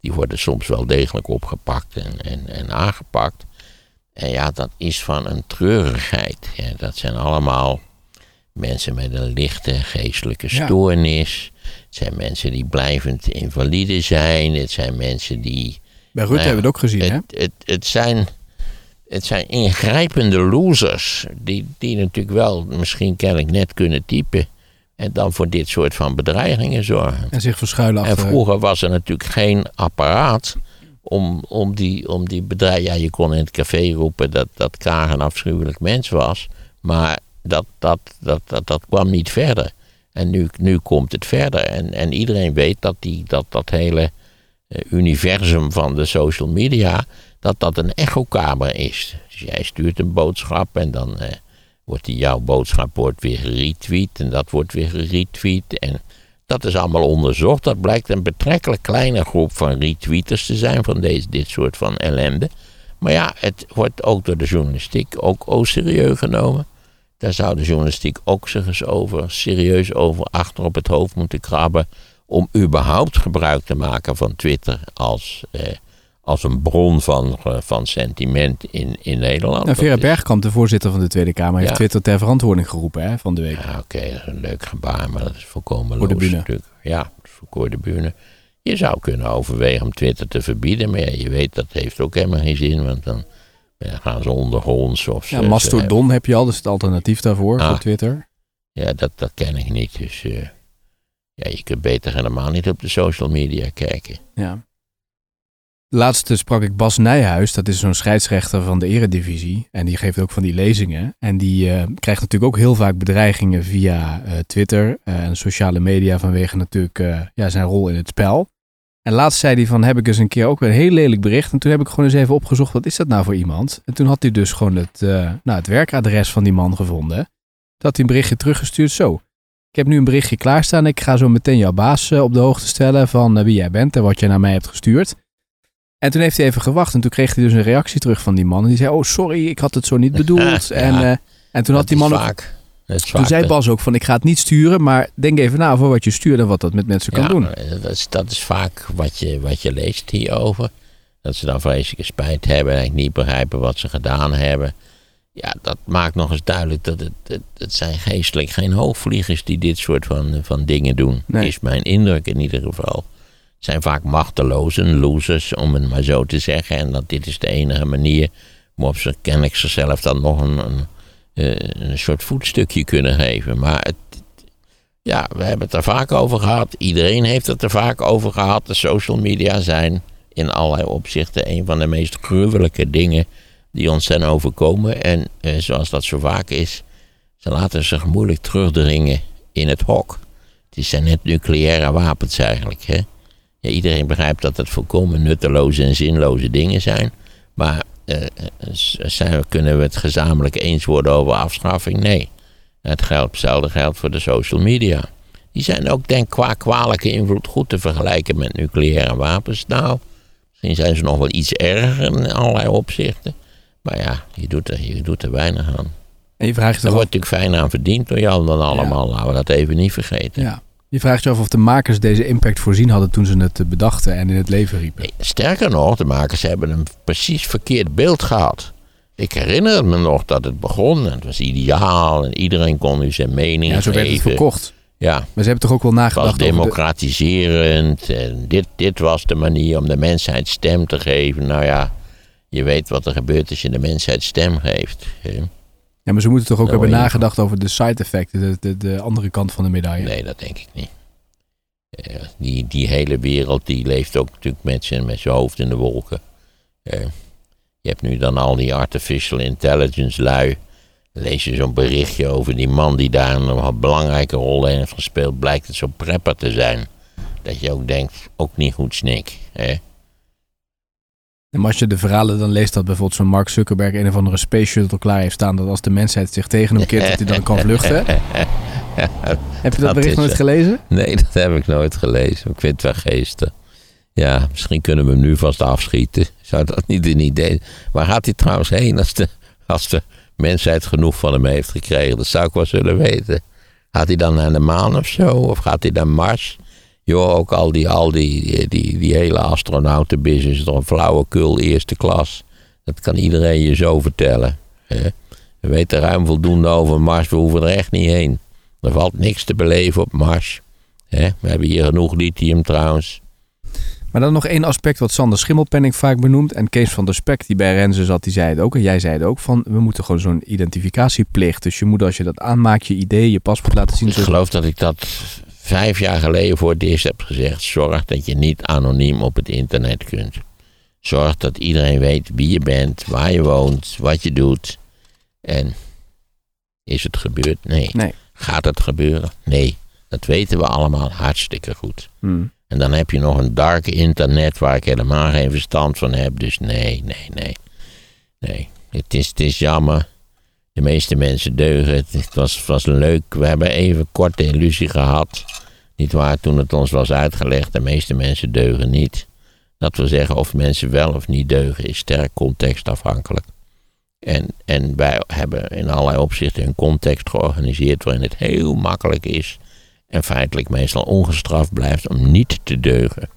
Die worden soms wel degelijk opgepakt en, en, en aangepakt. En ja, dat is van een treurigheid. Ja, dat zijn allemaal mensen met een lichte geestelijke stoornis. Het zijn mensen die blijvend invalide zijn. Het zijn mensen die. Bij Rutte ja, hebben we het ook gezien, hè? Het, het, het, zijn, het zijn ingrijpende losers. Die, die natuurlijk wel misschien kennelijk net kunnen typen. En dan voor dit soort van bedreigingen zorgen. En zich verschuilen En achter... vroeger was er natuurlijk geen apparaat om, om die, om die. Ja, je kon in het café roepen dat, dat Kaag een afschuwelijk mens was. Maar dat, dat, dat, dat, dat kwam niet verder. En nu, nu komt het verder. En, en iedereen weet dat die, dat, dat hele eh, universum van de social media... dat dat een echokamer is. Dus jij stuurt een boodschap en dan... eh, wordt die, jouw boodschap wordt weer geretweet en dat wordt weer geretweet. En dat is allemaal onderzocht. Dat blijkt een betrekkelijk kleine groep van retweeters te zijn van deze, dit soort van ellende. Maar ja, het wordt ook door de journalistiek ook, ook serieus genomen. Daar zou de journalistiek ook zich eens over, serieus over achter op het hoofd moeten krabben. Om überhaupt gebruik te maken van Twitter als, eh, als een bron van, eh, van sentiment in, in Nederland. Nou, Vera Bergkamp, de voorzitter van de Tweede Kamer, heeft Ja. Twitter ter verantwoording geroepen hè, van de week. Ja, oké, dat is een leuk gebaar, maar dat is volkomen Voor de loos natuurlijk. Ja, voor de bühne. Je zou kunnen overwegen om Twitter te verbieden, maar ja, je weet dat heeft ook helemaal geen zin, want dan gaan ze ondergronds of Ja, ze- Mastodon heb je al, dus het alternatief daarvoor, Ah. voor Twitter. ze- ja, dat, dat ken ik niet, dus eh, ja, je kunt beter helemaal niet op de social media kijken. Ja. Laatst sprak ik Bas Nijhuis, dat is zo'n scheidsrechter van de eredivisie. En die geeft ook van die lezingen. En die eh, krijgt natuurlijk ook heel vaak bedreigingen via eh, Twitter en sociale media vanwege natuurlijk ja, zijn rol in het spel. En laatst zei hij van, heb ik eens een keer ook een heel lelijk bericht. En toen heb ik gewoon eens even opgezocht, wat is dat nou voor iemand? En toen had hij dus gewoon het, eh, nou, het werkadres van die man gevonden. Toen had hij een berichtje teruggestuurd, zo. Ik heb nu een berichtje klaarstaan. Ik ga zo meteen jouw baas eh, op de hoogte stellen van eh, wie jij bent en wat je naar mij hebt gestuurd. En toen heeft hij even gewacht en toen kreeg hij dus een reactie terug van die man. En die zei, oh sorry, ik had het zo niet bedoeld. Ja. en, en toen had Dat die man ook. Dat toen zei Bas ook van, ik ga het niet sturen, maar denk even na over wat je stuurt en wat dat met mensen kan ja, doen. Dat is, dat is vaak wat je, wat je leest hierover. Dat ze dan vreselijke spijt hebben en niet begrijpen wat ze gedaan hebben. Ja, dat maakt nog eens duidelijk dat het, het, het zijn geestelijk geen hoogvliegers die dit soort van, van dingen doen. Nee. Is mijn indruk in ieder geval. Het zijn vaak machtelozen, losers, om het maar zo te zeggen. En dat dit is de enige manier waarop ze kennelijk zichzelf dan nog een, een, een soort voetstukje kunnen geven. Maar het, ja, we hebben het er vaak over gehad. Iedereen heeft het er vaak over gehad. De social media zijn in allerlei opzichten een van de meest gruwelijke dingen die ons zijn overkomen. En eh, zoals dat zo vaak is, ze laten zich moeilijk terugdringen in het hok. Het zijn net nucleaire wapens eigenlijk. Hè? Ja, iedereen begrijpt dat het volkomen nutteloze en zinloze dingen zijn. Maar eh, eh, zijn we, kunnen we het gezamenlijk eens worden over afschaffing? Nee. Het geldt, hetzelfde geldt voor de social media. Die zijn ook, denk ik, qua kwalijke invloed goed te vergelijken met nucleaire wapens. Nou, misschien zijn ze nog wel iets erger in allerlei opzichten. Maar ja, je doet er, je doet er weinig aan. En je vraagt Er wordt natuurlijk fijn aan verdiend door jou dan allemaal. Laten we dat even niet vergeten. ja, je vraagt je af of de makers deze impact voorzien hadden toen ze het eh, bedachten en in het leven riepen. Nee, sterker nog, de makers hebben een precies verkeerd beeld gehad. Ik herinner me nog dat het begon. en Het was ideaal en iedereen kon nu zijn mening Ja, zo werd het geven. verkocht. Ja, Maar ze hebben toch ook wel het was nagedacht de, democratiserend. En dit, dit was de manier om de mensheid stem te geven. Nou ja, je weet wat er gebeurt als je de mensheid stem geeft. hè. Ja, maar ze moeten toch ook hebben nagedacht over de side effecten, de, de, de andere kant van de medaille. Nee, dat denk ik niet. Eh, die, die hele wereld die leeft ook natuurlijk met zijn, met zijn hoofd in de wolken. Eh, je hebt nu dan al die artificial intelligence lui. Lees je zo'n berichtje over die man die daar een belangrijke rol in heeft gespeeld. Blijkt het zo'n prepper te zijn. Dat je ook denkt, ook niet goed snik. Hè? En als je de verhalen dan leest dat bijvoorbeeld zo'n Mark Zuckerberg een of andere space shuttle klaar heeft staan, dat als de mensheid zich tegen hem keert, dat hij dan kan vluchten. heb je dat, Dat bericht nooit gelezen? Nee, dat heb ik nooit gelezen. Ik vind het wel geestig. Ja, misschien kunnen we hem nu vast afschieten. Zou dat niet een idee Waar gaat hij trouwens heen als de, als de mensheid genoeg van hem heeft gekregen? Dat zou ik wel zullen weten. Gaat hij dan naar de maan of zo? Of gaat hij naar Mars? Joh, ook al die, al die, die, die, hele astronautenbusiness, is toch een flauwekul eerste klas. Dat kan iedereen je zo vertellen. Hè? We weten ruim voldoende over Mars, we hoeven er echt niet heen. Er valt niks te beleven op Mars. Hè? We hebben hier genoeg lithium trouwens. Maar dan nog één aspect wat Sander Schimmelpenning vaak benoemt. En Kees van der Spek, die bij Renze zat, die zei het ook. En jij zei het ook. Van, we moeten gewoon zo'n identificatieplicht. Dus je moet als je dat aanmaakt, je idee, je paspoort laten zien. Ik geloof dat ik dat vijf jaar geleden voor het eerst heb gezegd. Zorg dat je niet anoniem op het internet kunt. Zorg dat iedereen weet wie je bent, waar je woont, wat je doet. En is het gebeurd? Nee. Nee. Gaat het gebeuren? Nee. Dat weten we allemaal hartstikke goed. Hmm. En dan heb je nog een dark internet waar ik helemaal geen verstand van heb. Dus nee, nee, nee. Nee. Het is, het is jammer. De meeste mensen deugen. Het, was, was leuk. We hebben even kort de illusie gehad. Niet waar, toen het ons was uitgelegd. De meeste mensen deugen niet. Dat wil zeggen, of mensen wel of niet deugen, is sterk contextafhankelijk. En, en wij hebben in allerlei opzichten een context georganiseerd waarin het heel makkelijk is en feitelijk meestal ongestraft blijft om niet te deugen.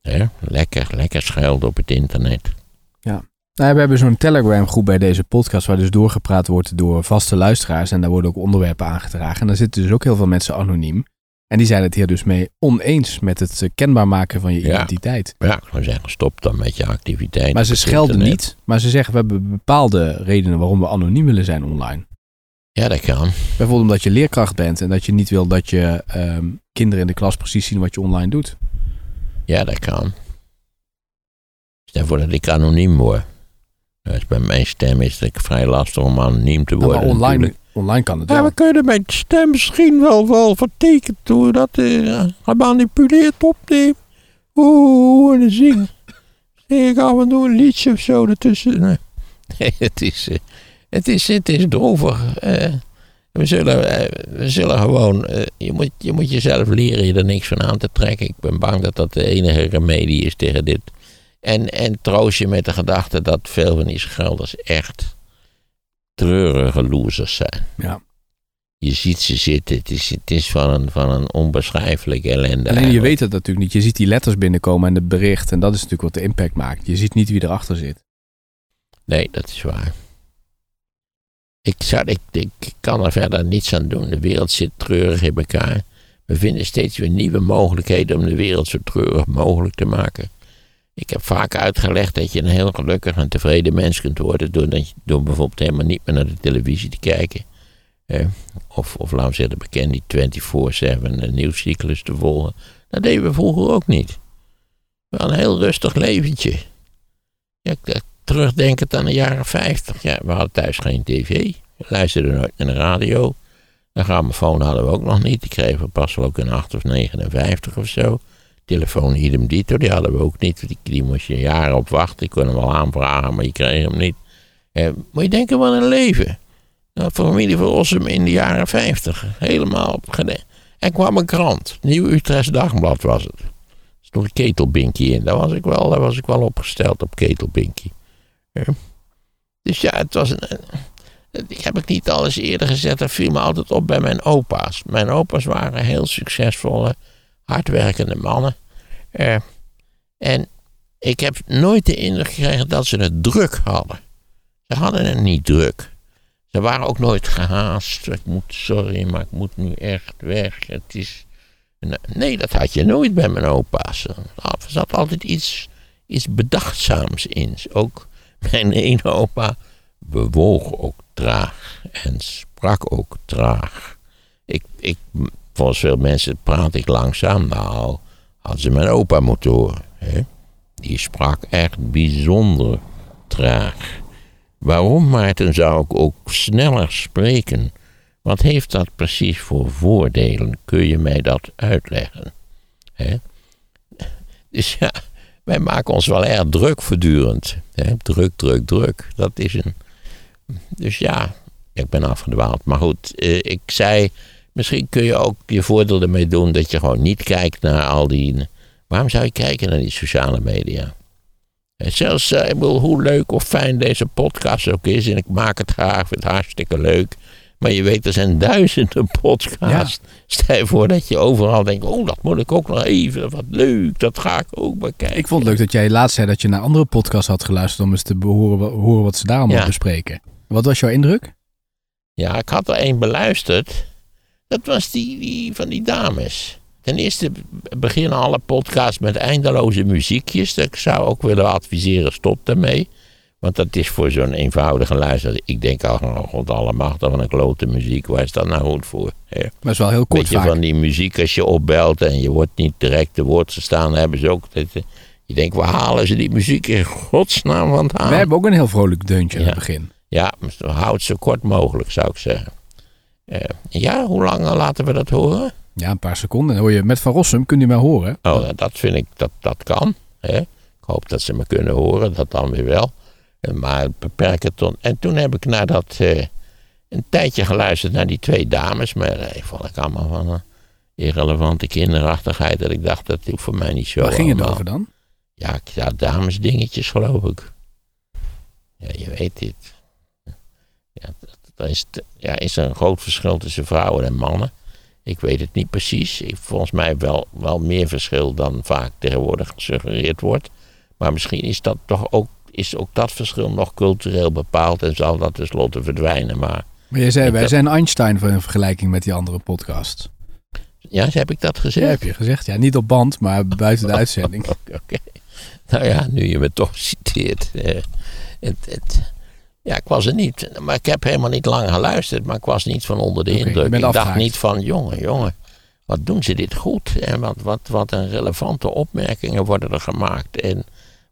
Hè? Lekker, lekker schelden op het internet. Nou, we hebben zo'n Telegram groep bij deze podcast waar dus doorgepraat wordt door vaste luisteraars. En daar worden ook onderwerpen aangedragen. En daar zitten dus ook heel veel mensen anoniem. En die zijn het hier dus mee oneens met het eh, kenbaar maken van je Ja. identiteit. Ja, zou zeggen, stop dan met je activiteit. Maar ze schelden internet. niet. Maar ze zeggen we hebben bepaalde redenen waarom we anoniem willen zijn online. Ja, dat kan. Bijvoorbeeld omdat je leerkracht bent en dat je niet wil dat je ehm, kinderen in de klas precies zien wat je online doet. Ja, dat kan. Stel voor dat ik anoniem word. Dus bij mijn stem is het vrij lastig om anoniem te worden. maar online, natuurlijk. online kan het Ja, wel. we kunnen mijn stem misschien wel, wel vertekend hoe dat eh, gemanipuleerd opnemen. Oeh, en dan zing. Zing ik af en toe een liedje of zo ertussen. Nee, het is, eh, het is, het is droevig. eh. we, zullen, we zullen gewoon, je, moet, je moet jezelf leren je er niks van aan te trekken. Ik ben bang dat dat de enige remedie is tegen dit. En, en troost je met de gedachte dat veel van die schelders echt treurige losers zijn. Ja. Je ziet ze zitten. Het is, het is van, een, van een onbeschrijfelijke ellende. Alleen je weet het natuurlijk niet. Je ziet die letters binnenkomen en het bericht. En dat is natuurlijk wat de impact maakt. Je ziet niet wie erachter zit. Nee, dat is waar. Ik, zou, ik, ik kan er verder niets aan doen. De wereld zit treurig in elkaar. We vinden steeds weer nieuwe mogelijkheden om de wereld zo treurig mogelijk te maken. Ik heb vaak uitgelegd dat je een heel gelukkig en tevreden mens kunt worden door, dat je, door bijvoorbeeld helemaal niet meer naar de televisie te kijken. Eh, of, of laten we zeggen, bekend die 24-7 nieuwscyclus te volgen. Dat deden we vroeger ook niet. Wel een heel rustig leventje. Ja, ik- terugdenkend aan de jaren 50. Ja, we hadden thuis geen tv. We luisterden nooit naar de radio. Een grammofoon hadden we ook nog niet. Die kregen we pas wel ook in 8 of 59 of zo. Telefoon idem dito, die hadden we ook niet. Die, die moest je jaren op wachten. Je kon hem wel aanvragen, maar je kreeg hem niet. Eh, moet je denken wat een leven. Nou, familie van Rossum in de jaren 50. Helemaal op En kwam een krant. Nieuw Utrechts Dagblad was het. Er stond een ketelbinkie in. Daar was ik wel, daar was ik wel opgesteld op ketelbinkie. Dus ja, het was een. een- Ik heb ik niet al eens eerder gezet. Dat viel me altijd op bij mijn opa's. Mijn opa's waren heel succesvolle, hardwerkende mannen. Eh, en ik heb nooit de indruk gekregen dat ze het druk hadden. Ze hadden het niet druk. Ze waren ook nooit gehaast. Ik moet, sorry, maar ik moet nu echt weg. Het is. Nee, dat had je nooit bij mijn opa's. Er zat altijd iets, iets bedachtzaams in. Ook mijn ene opa bewoog ook traag en sprak ook traag. Ik, ik, volgens veel mensen praat ik langzaam. Nou, had ze mijn opa moeten horen. Hè? Die sprak echt bijzonder traag. Waarom, Maarten, zou ik ook sneller spreken? Wat heeft dat precies voor voordelen? Kun je mij dat uitleggen? Hè? Dus ja, wij maken ons wel erg druk voortdurend. Druk, druk, druk. Dat is een. Dus ja, ik ben afgedwaald. Maar goed, eh, ik zei. Misschien kun je ook je voordeel ermee doen dat je gewoon niet kijkt naar al die. Waarom zou je kijken naar die sociale media? En zelfs, eh, ik bedoel, hoe leuk of fijn deze podcast ook is. En ik maak het graag, vind het hartstikke leuk. Maar je weet, er zijn duizenden podcasts. Stel je voor dat je overal denkt: oh, dat moet ik ook nog even. Wat leuk, dat ga ik ook bekijken. Ik vond het leuk dat jij laatst zei dat je naar andere podcasts had geluisterd om eens te behoren, horen wat ze daar allemaal Ja. bespreken. Wat was jouw indruk? Ja, ik had er één beluisterd. Dat was die, die van die dames. Ten eerste beginnen alle podcasts met eindeloze muziekjes. Ik zou ook willen adviseren, stop daarmee. Want dat is voor zo'n eenvoudige luisteraar. Ik denk al, oh god allemachtig, van een klote muziek. Waar is dat nou goed voor? hè? Maar het is wel heel kort Weet je, vaak. van die muziek als je opbelt en je wordt niet direct te woord gestaan, hebben ze ook. Dat, eh, je denkt, waar halen ze die muziek in godsnaam vandaan? We hebben ook een heel vrolijk deuntje aan Ja. het begin. Ja, houd het zo kort mogelijk, zou ik zeggen. Eh, ja, hoe lang eh, laten we dat horen? Ja, een paar seconden. Hoor je met Van Rossum, kun je maar horen. Oh, nou, dat vind ik, dat, dat kan. Hè? Ik hoop dat ze me kunnen horen, dat dan weer wel. Eh, Maar beperk het tot... En toen heb ik naar dat... eh, een tijdje geluisterd naar die twee dames. Maar eh, vond ik allemaal van een irrelevante kinderachtigheid. Dat ik dacht, dat hoeft voor mij niet zo Waar ging het allemaal. over dan? Ja, ik- ja, damesdingetjes geloof ik. Ja, je weet dit. Ja, dat- er is, ja, is er een groot verschil tussen vrouwen en mannen? Ik weet het niet precies. Ik, volgens mij wel, wel meer verschil dan vaak tegenwoordig gesuggereerd wordt. Maar misschien is, dat toch ook, is ook dat verschil nog cultureel bepaald en zal dat tenslotte verdwijnen. Maar Maar jij zei, wij zijn Einstein voor in vergelijking met die andere podcasts. ja, heb ik dat Ja, gezegd? heb je gezegd. Ja, niet op band, maar buiten de uitzending. Oké. Nou ja, nu je me toch citeert. eh, het, het, ja, ik was er niet. Maar ik heb helemaal niet lang geluisterd. Maar ik was niet van onder de indruk. Ik dacht afgehaakt. niet van, jongen, jongen. Wat doen ze dit goed? En wat, wat, wat een relevante opmerkingen worden er gemaakt. En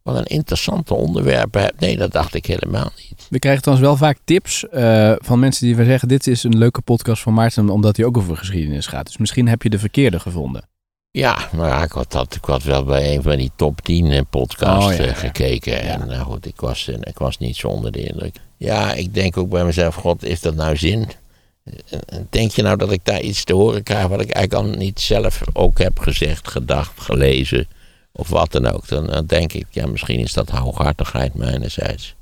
wat een interessante onderwerpen. Nee, dat dacht ik helemaal niet. We krijgen trouwens wel vaak tips eh, van mensen die we zeggen... dit is een leuke podcast van Maarten, omdat hij ook over geschiedenis gaat. Dus misschien heb je de verkeerde gevonden. Ja, maar ik, had dat, ik had wel bij een van die top 10 eh, podcasts Oh, ja, eh, ja. gekeken. En nou goed, ik was, eh, ik was niet zo onder de indruk. Ja, ik denk ook bij mezelf, god, is dat nou zin? Denk je nou dat ik daar iets te horen krijg wat ik eigenlijk al niet zelf ook heb gezegd, gedacht, gelezen of wat dan ook? Dan, dan denk ik, ja, misschien is dat hooghartigheid mijnerzijds.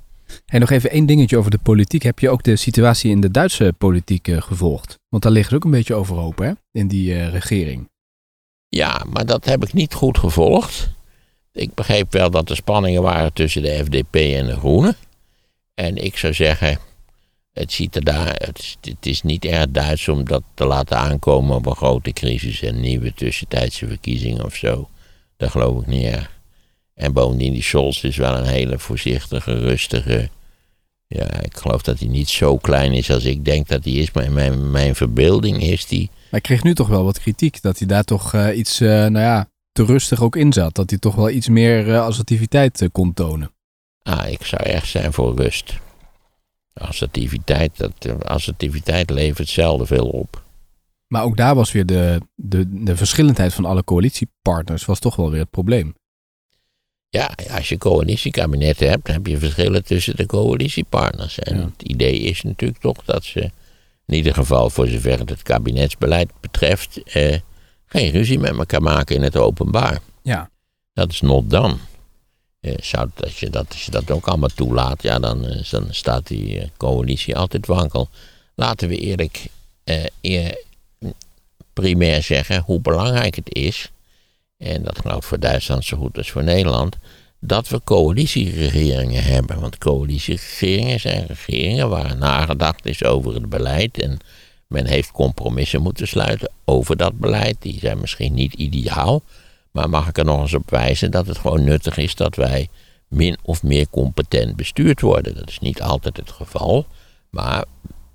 En nog even één dingetje over de politiek. Heb je ook de situatie in de Duitse politiek gevolgd? Want daar liggen ze ook een beetje overhoop, hè? In die eh, regering. Ja, maar dat heb ik niet goed gevolgd. Ik begreep wel dat er spanningen waren tussen de FDP en de Groenen. En ik zou zeggen, het, ziet er daar, het, is- niet erg Duits om dat te laten aankomen op een grote crisis en nieuwe tussentijdse verkiezingen of zo. Dat geloof ik niet erg. En bovendien, die Scholz is wel een hele voorzichtige, rustige. Ja, ik geloof dat hij niet zo klein is als ik denk dat hij is. Maar in mijn, mijn verbeelding is die Maar ik kreeg nu toch wel wat kritiek. Dat hij daar toch eh, iets, eh, nou ja, te rustig ook in zat. Dat hij toch wel iets meer eh, assertiviteit kon tonen. Ah, ik zou echt zijn voor rust. Assertiviteit, dat, assertiviteit levert zelden veel op. Maar ook daar was weer de, de, de verschillendheid van alle coalitiepartners was toch wel weer het probleem. Ja, als je coalitiekabinetten hebt, dan heb je verschillen tussen de coalitiepartners. En Ja. het idee is natuurlijk toch dat ze, in ieder geval voor zover het het kabinetsbeleid betreft, eh, geen ruzie met elkaar maken in het openbaar. Ja. Dat is not done. Eh, zou, als, je dat, als je dat ook allemaal toelaat, ja, dan, eh, dan staat die eh, coalitie altijd wankel. Laten we eerlijk eh, eer- primair zeggen hoe belangrijk het is, en dat geldt voor Duitsland zo goed als voor Nederland, dat we coalitieregeringen hebben. Want coalitieregeringen zijn regeringen waar nagedacht is over het beleid en men heeft compromissen moeten sluiten over dat beleid. Die zijn misschien niet ideaal, maar mag ik er nog eens op wijzen dat het gewoon nuttig is dat wij min of meer competent bestuurd worden. Dat is niet altijd het geval, maar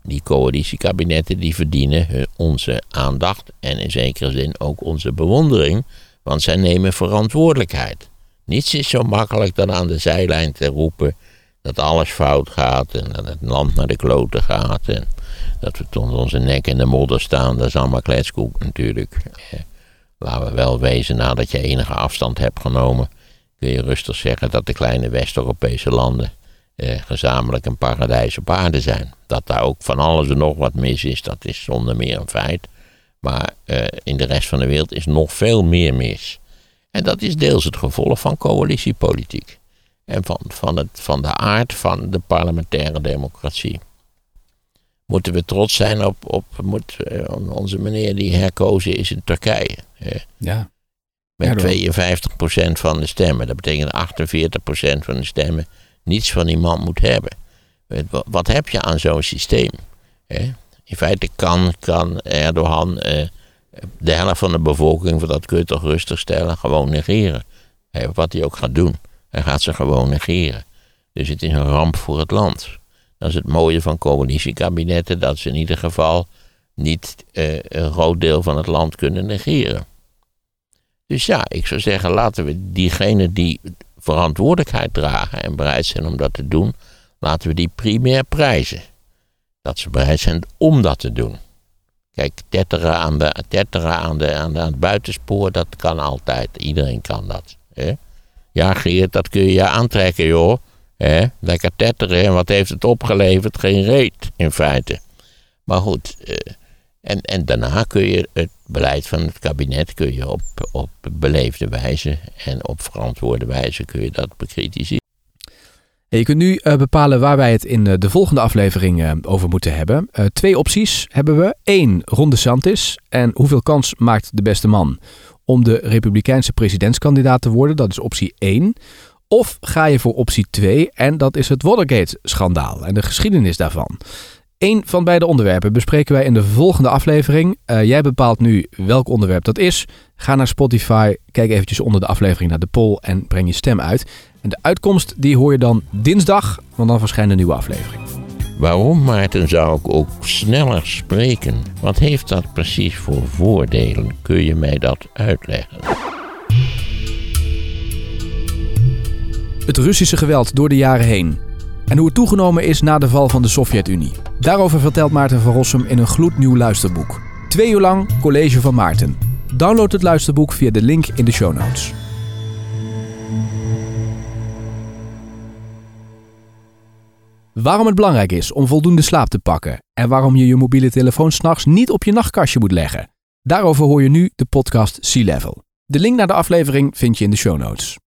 die coalitiekabinetten die verdienen onze aandacht en in zekere zin ook onze bewondering, want zij nemen verantwoordelijkheid. Niets is zo makkelijk dan aan de zijlijn te roepen dat alles fout gaat en dat het land naar de kloten gaat en dat we tot onze nek in de modder staan. Dat is allemaal kletskoek natuurlijk. Eh, laten we wel wezen, nadat je enige afstand hebt genomen, kun je rustig zeggen dat de kleine West-Europese landen eh, gezamenlijk een paradijs op aarde zijn. Dat daar ook van alles en nog wat mis is, dat is zonder meer een feit. Maar eh, in de rest van de wereld is nog veel meer mis. En dat is deels het gevolg van coalitiepolitiek. En van, van, het, van de aard van de parlementaire democratie. Moeten we trots zijn op, op moet, eh, onze meneer die herkozen is in Turkije. hè? Ja. Met Erdogan. 52% van de stemmen. Dat betekent 48% van de stemmen niets van die man moet hebben. Weet Wat wat heb je aan zo'n systeem? hè? In feite kan, kan Erdogan eh, de helft van de bevolking, dat kun je toch rustig stellen, gewoon negeren. Wat hij ook gaat doen. Hij gaat ze gewoon negeren. Dus het is een ramp voor het land. Dat is het mooie van coalitiekabinetten, dat ze in ieder geval niet eh, een groot deel van het land kunnen negeren. Dus ja, ik zou zeggen, laten we diegenen die verantwoordelijkheid dragen en bereid zijn om dat te doen, laten we die primair prijzen. Dat ze bereid zijn om dat te doen. Kijk, tetteren aan, de, tetteren aan, de, aan, het buitenspoor, dat kan altijd. Iedereen kan dat. Hè? Ja, Geert, dat kun je je aantrekken, joh. Hè? Lekker tetteren. En wat heeft het opgeleverd? Geen reet, in feite. Maar goed, eh, en, en daarna kun je het beleid van het kabinet kun je op, op beleefde wijze en op verantwoorde wijze kun je dat bekritiseren. Je kunt nu eh, bepalen waar wij het in eh, de volgende aflevering eh, over moeten hebben. Twee opties hebben we. Eén, Ron DeSantis. En hoeveel kans maakt de beste man om de Republikeinse presidentskandidaat te worden? Dat is optie 1. Of ga je voor optie 2 en dat is het Watergate-schandaal en de geschiedenis daarvan. Eén van beide onderwerpen bespreken wij in de volgende aflevering. Eh, jij bepaalt nu welk onderwerp dat is. Ga naar Spotify, kijk eventjes onder de aflevering naar de poll en breng je stem uit. En de uitkomst die hoor je dan dinsdag, want dan verschijnt een nieuwe aflevering. Waarom, Maarten, zou ik ook sneller spreken? Wat heeft dat precies voor voordelen? Kun je mij dat uitleggen? Het Russische geweld door de jaren heen. En hoe het toegenomen is na de val van de Sovjet-Unie. Daarover vertelt Maarten van Rossum in een gloednieuw luisterboek. Twee uur lang College van Maarten. Download het luisterboek via de link in de show notes. Waarom het belangrijk is om voldoende slaap te pakken en waarom je je mobiele telefoon s'nachts niet op je nachtkastje moet leggen. Daarover hoor je nu de podcast Sea Level. De link naar de aflevering vind je in de show notes.